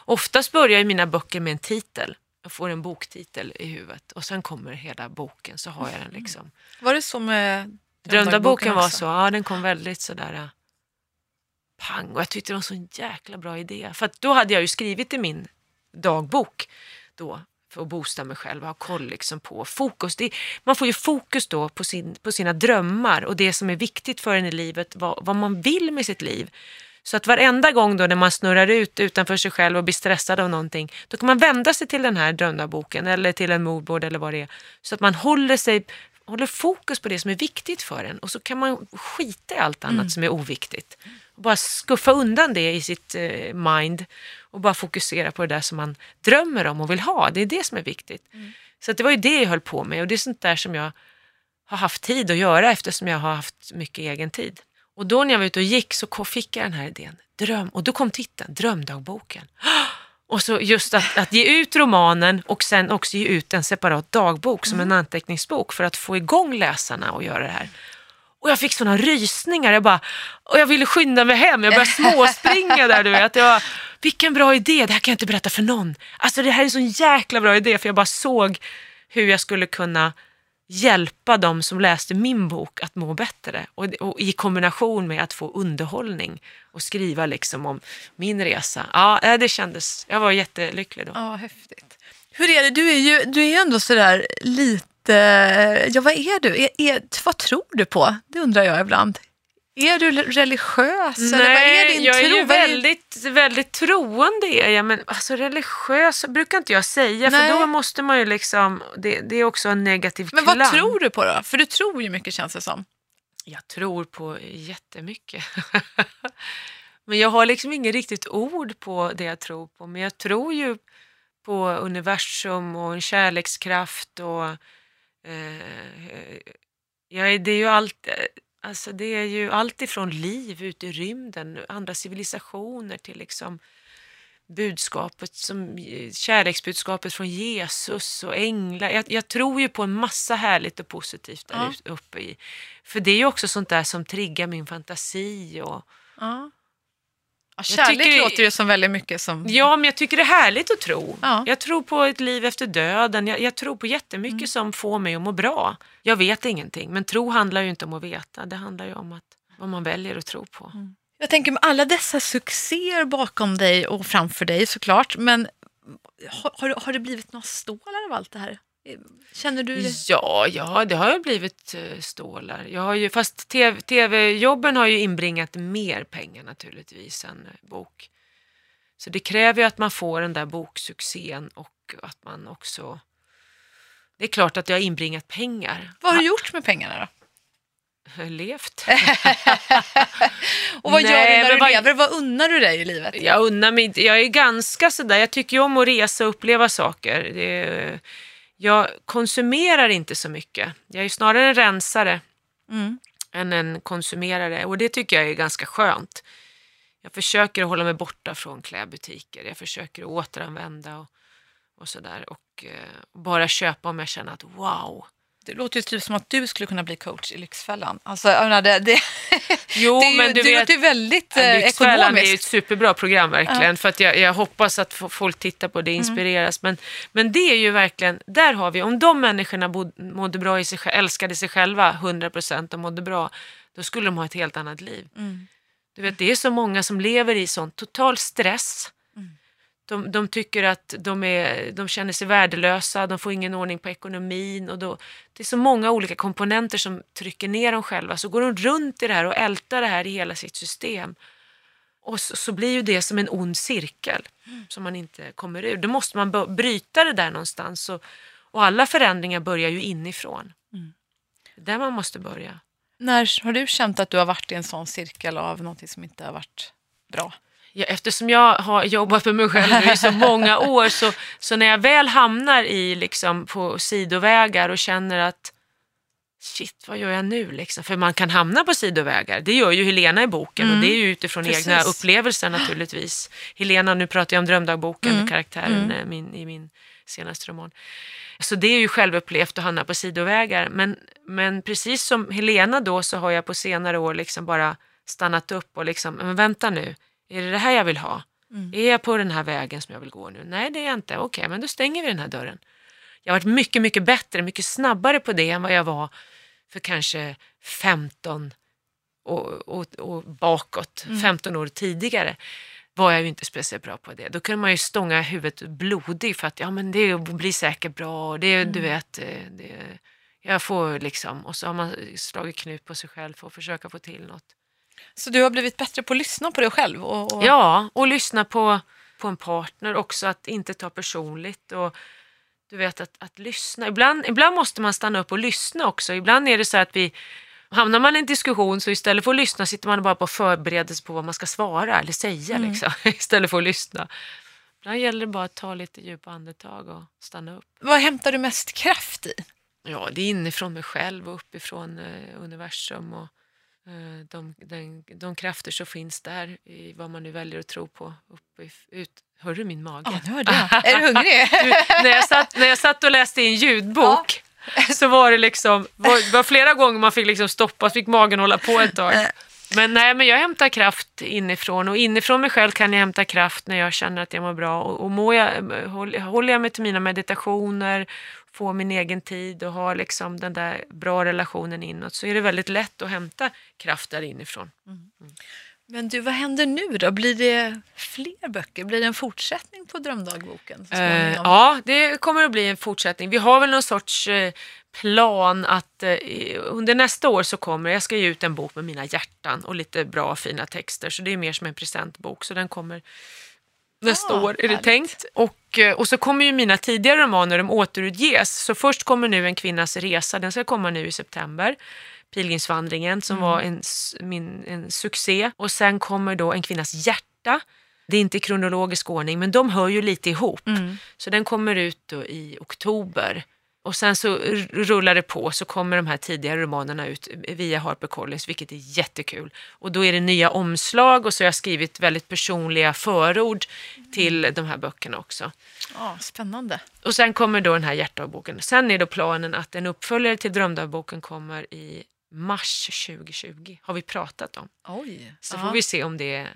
[SPEAKER 2] Oftast börjar ju mina böcker med en titel. Jag får en boktitel i huvudet och sen kommer hela boken så har jag den liksom.
[SPEAKER 1] Var det så med
[SPEAKER 2] Drömdagboken var så, ja den kom väldigt sådär äh, pang och jag tyckte det var en så jäkla bra idé. För att då hade jag ju skrivit i min dagbok då för att boosta mig själv och ha koll liksom på fokus. Det, man får ju fokus då på, sin, på sina drömmar och det som är viktigt för en i livet, vad, vad man vill med sitt liv. Så att varenda gång då när man snurrar ut utanför sig själv och blir stressad av någonting, då kan man vända sig till den här drömdagboken eller till en moodboard eller vad det är. Så att man håller, sig, håller fokus på det som är viktigt för en och så kan man skita i allt annat som är oviktigt. Och bara skuffa undan det i sitt eh, mind och bara fokusera på det där som man drömmer om och vill ha. Det är det som är viktigt. Så att det var ju det jag höll på med och det är sånt där som jag har haft tid att göra eftersom jag har haft mycket egen tid. Och då när jag var ute och gick så fick jag den här idén, dröm, och då kom titeln, Drömdagboken. Och så just att, att ge ut romanen och sen också ge ut en separat dagbok som en anteckningsbok för att få igång läsarna och göra det här. Och jag fick såna rysningar, jag bara, och jag ville skynda mig hem, jag började småspringa där du vet. Jag vilken bra idé, det här kan jag inte berätta för någon. Alltså det här är en sån jäkla bra idé för jag bara såg hur jag skulle kunna hjälpa de som läste min bok att må bättre. Och, och i kombination med att få underhållning och skriva liksom om min resa. Ja, eh, det kändes, jag var jättelycklig då.
[SPEAKER 1] Ja, häftigt. Hur är det? Du är ju du är ändå sådär lite... Ja, vad är du? Är, är, vad tror du på? Det undrar jag ibland. Är du religiös? eller vad är din
[SPEAKER 2] jag är
[SPEAKER 1] tro?
[SPEAKER 2] ju
[SPEAKER 1] är-
[SPEAKER 2] väldigt, väldigt troende är jag, men alltså religiös brukar inte jag säga,
[SPEAKER 1] Nej.
[SPEAKER 2] för då måste man ju liksom, det, det är också en negativ
[SPEAKER 1] Men
[SPEAKER 2] klang.
[SPEAKER 1] vad tror du på då? För du tror ju mycket känns det som.
[SPEAKER 2] Jag tror på jättemycket. men jag har liksom inget riktigt ord på det jag tror på. Men jag tror ju på universum och en kärlekskraft och eh, ja, det är ju allt, eh, alltså det är ju allt ifrån liv ute i rymden, andra civilisationer till liksom budskapet som kärleksbudskapet från Jesus och änglar. Jag, jag tror ju på en massa härligt och positivt där
[SPEAKER 1] Ja.
[SPEAKER 2] uppe i. För det är ju också sånt där som triggar min fantasi och
[SPEAKER 1] Ja. Ja,
[SPEAKER 2] Jag
[SPEAKER 1] kärlek
[SPEAKER 2] tycker-
[SPEAKER 1] låter ju som väldigt mycket som...
[SPEAKER 2] Ja, men jag tycker det är härligt att tro.
[SPEAKER 1] Ja.
[SPEAKER 2] Jag tror på ett liv efter döden. Jag, jag tror på jättemycket
[SPEAKER 1] Mm.
[SPEAKER 2] som får mig att må bra. Jag vet ingenting, men tro handlar ju inte om att veta. Det handlar ju om att, vad man väljer att tro på.
[SPEAKER 1] Jag tänker med alla dessa succéer bakom dig och framför dig såklart, men har, har, det- har det blivit några stålar av allt det här? Känner du det?
[SPEAKER 2] Ja, ja, det har ju blivit eh, stålar. Jag har ju, fast TV tv-jobben har ju inbringat mer pengar naturligtvis än eh, bok. Så det kräver ju att man får den där boksuccén och att man också... Det är klart att det har inbringat pengar.
[SPEAKER 1] Vad har du gjort med pengarna då?
[SPEAKER 2] Jag levt.
[SPEAKER 1] Och vad gör
[SPEAKER 2] Nej,
[SPEAKER 1] du när du
[SPEAKER 2] vad-
[SPEAKER 1] lever? Vad unnar du dig i livet?
[SPEAKER 2] Jag unnar mig Jag är ganska sådär, jag tycker ju om att resa och uppleva saker. Det, jag konsumerar inte så mycket. Jag är snarare en rensare
[SPEAKER 1] Mm.
[SPEAKER 2] än en konsumerare och det tycker jag är ganska skönt. Jag försöker hålla mig borta från klädbutiker. Jag försöker återanvända och, och sådär. Och eh, bara köpa om jag känner att wow.
[SPEAKER 1] Det låter ju typ som att du skulle kunna bli coach i Lyxfällan. Alltså, jag menar, det, det,
[SPEAKER 2] Jo,
[SPEAKER 1] det, är ju,
[SPEAKER 2] men du
[SPEAKER 1] det
[SPEAKER 2] vet,
[SPEAKER 1] låter ju väldigt eh,
[SPEAKER 2] Lyxfällan är ju ett
[SPEAKER 1] ekonomiskt.
[SPEAKER 2] superbra program verkligen. För att jag, jag hoppas att folk tittar på det
[SPEAKER 1] Mm.
[SPEAKER 2] och inspireras. Men, men det är ju verkligen, där har vi, om de människorna bod, mådde bra i sig, älskade sig själva 100% och mådde bra, då skulle de ha ett helt annat liv.
[SPEAKER 1] Mm.
[SPEAKER 2] Du vet, det är så många som lever i sån total stress.
[SPEAKER 1] Mm.
[SPEAKER 2] De, de tycker att de, är, de känner sig värdelösa, de får ingen ordning på ekonomin. Och då, det är så många olika komponenter som trycker ner dem själva. Så går de runt i det här och ältar det här i hela sitt system. Och så, så blir ju det som en ond cirkel som man inte kommer ur. Då måste man bryta det där någonstans. Och, och alla förändringar börjar ju inifrån. Det är där man måste börja.
[SPEAKER 1] När har du känt att du har varit i en sån cirkel av någonting som inte har varit bra?
[SPEAKER 2] Ja, eftersom jag har jobbat med mig själv i så många år så, så när jag väl hamnar i liksom på sidovägar och känner att shit, vad gör jag nu? Liksom? För man kan hamna på sidovägar. Det gör ju Helena i boken och det är ju utifrån
[SPEAKER 1] Precis.
[SPEAKER 2] egna upplevelser naturligtvis. Helena, nu pratar jag om drömdagboken, karaktären eh, min, i min senaste roman. Så det är ju självupplevt att hamna på sidovägar. Men, men precis som Helena då så har jag på senare år liksom bara stannat upp och liksom, men vänta nu, är det det här jag vill ha? Är jag på den här vägen som jag vill gå nu? Nej, det är jag inte. Okej, men då stänger vi den här dörren. Jag har varit mycket, mycket bättre, mycket snabbare på det än vad jag var för kanske 15 och, och, och bakåt, 15 år tidigare var jag ju inte speciellt bra på det. Då kunde man ju stånga huvudet blodig för att ja men det blir säkert bra och det, du vet, eh, det, jag får liksom, och så har man slagit knut på sig själv för att försöka få till något.
[SPEAKER 1] Så du har blivit bättre på att lyssna på dig själv? Och, och...
[SPEAKER 2] Ja, och lyssna på, på en partner också, att inte ta personligt. Och du vet att, att lyssna. Ibland, ibland måste man stanna upp och lyssna också. Ibland är det så att vi Hamnar man i en diskussion så istället för att lyssna sitter man bara på förberedelse på vad man ska svara eller säga liksom, istället för att lyssna. Ibland gäller det bara att ta lite djupa andetag och stanna upp.
[SPEAKER 1] Vad hämtar du mest kraft i?
[SPEAKER 2] Ja, det är inifrån mig själv och uppifrån eh, universum och de, den, de krafter som finns där i vad man nu väljer att tro på. Upp, ut. Hör du min mage?
[SPEAKER 1] Ja, nu hörde jag. Är du hungrig?
[SPEAKER 2] Du, när, jag satt, när jag satt och läste i en ljudbok så var det liksom, var, var flera gånger man fick liksom stoppa, fick magen hålla på ett tag. Men nej, men jag hämtar kraft inifrån och inifrån mig själv kan jag hämta kraft när jag känner att jag mår bra. Och, och jag, håll- håller jag mig till mina meditationer, får min egen tid och har liksom den där bra relationen inåt så är det väldigt lätt att hämta kraft där inifrån.
[SPEAKER 1] Men du, vad händer nu då? Blir det fler böcker? Blir det en fortsättning på Drömdagboken?
[SPEAKER 2] Eh, ja, det kommer att bli en fortsättning. Vi har väl någon sorts eh, plan att eh, under nästa år så kommer, jag ska ge ut en bok med mina hjärtan och lite bra fina texter, så det är mer som en presentbok, så den kommer nästa
[SPEAKER 1] Ah,
[SPEAKER 2] år är det
[SPEAKER 1] härligt.
[SPEAKER 2] tänkt. Och, eh, och så kommer ju mina tidigare romaner, de återutges. Så först kommer nu En kvinnas resa, den ska komma nu i september. Pilgrimsvandringen som var en, min, en succé. Och sen kommer då En kvinnas hjärta. Det är inte i kronologisk ordning, men de hör ju lite ihop. Så den kommer ut då i oktober. Och sen så rullar det på så kommer de här tidigare romanerna ut via HarperCollins, vilket är jättekul. Och då är det nya omslag och så har jag skrivit väldigt personliga förord till de här böckerna också.
[SPEAKER 1] Ja, spännande.
[SPEAKER 2] Och sen kommer då den här hjärtdagboken. Sen är då planen att en uppföljare till drömdagboken kommer i mars 2020. Har vi pratat om.
[SPEAKER 1] Oj.
[SPEAKER 2] Så
[SPEAKER 1] Ja.
[SPEAKER 2] får vi se om det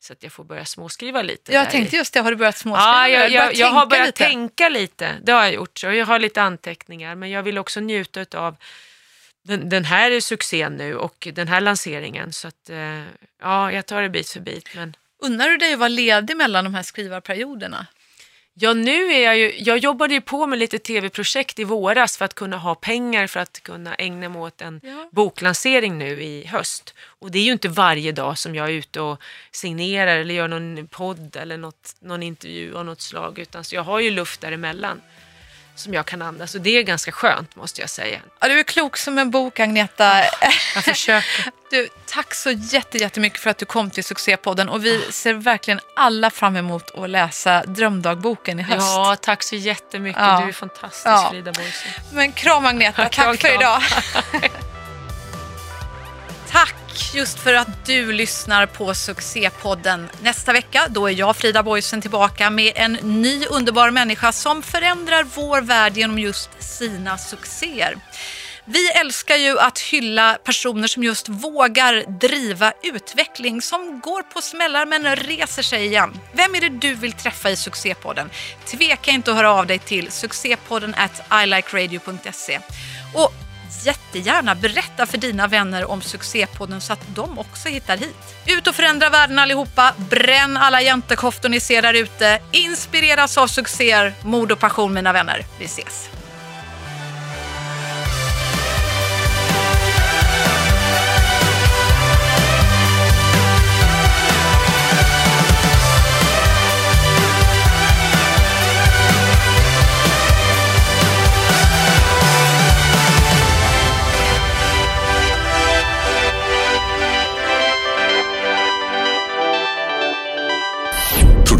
[SPEAKER 2] så att jag får börja småskriva lite.
[SPEAKER 1] Jag tänkte
[SPEAKER 2] i.
[SPEAKER 1] just det, har du börjat småskriva?
[SPEAKER 2] Ja, jag, jag, jag har
[SPEAKER 1] tänka
[SPEAKER 2] börjat
[SPEAKER 1] lite?
[SPEAKER 2] tänka lite. Det har jag gjort. Så jag har lite anteckningar, men jag vill också njuta av den, den här succén nu och den här lanseringen. Så att, eh, ja, jag tar det bit för bit. Men
[SPEAKER 1] Unnar du dig att vara ledig mellan de här skrivarperioderna?
[SPEAKER 2] Ja, nu är jag ju, jag jobbade ju på med lite tv-projekt i våras för att kunna ha pengar för att kunna ägna mig åt en
[SPEAKER 1] Ja.
[SPEAKER 2] boklansering nu i höst. Och det är ju inte varje dag som jag är ute och signerar eller gör någon podd eller något, någon intervju av något slag, utan så jag har ju luft däremellan som jag kan andas och det är ganska skönt måste jag säga.
[SPEAKER 1] Ja, du är klok som en bok, Agneta.
[SPEAKER 2] Jag försöker.
[SPEAKER 1] Du, tack så jätte, jättemycket för att du kom till Succépodden och vi ser verkligen alla fram emot att läsa Drömdagboken i höst.
[SPEAKER 2] Ja, tack så jättemycket.
[SPEAKER 1] Ja.
[SPEAKER 2] Du är fantastisk
[SPEAKER 1] Ja.
[SPEAKER 2] Frida Boise.
[SPEAKER 1] Men kram Agneta,
[SPEAKER 2] Kram,
[SPEAKER 1] tack för idag. tack just för att du lyssnar på Succépodden. Nästa vecka då är jag, Frida Boysen, tillbaka med en ny underbar människa som förändrar vår värld genom just sina succéer. Vi älskar ju att hylla personer som just vågar driva utveckling, som går på smällar men reser sig igen. Vem är det du vill träffa i Succépodden? Tveka inte att höra av dig till succépodden at ilikeradio.se. Och jättegärna berätta för dina vänner om Succépodden så att de också hittar hit. Ut och förändra världen allihopa, bränn alla jäntekoftor ni ser där ute, inspireras av succéer, mod och passion mina vänner. Vi ses!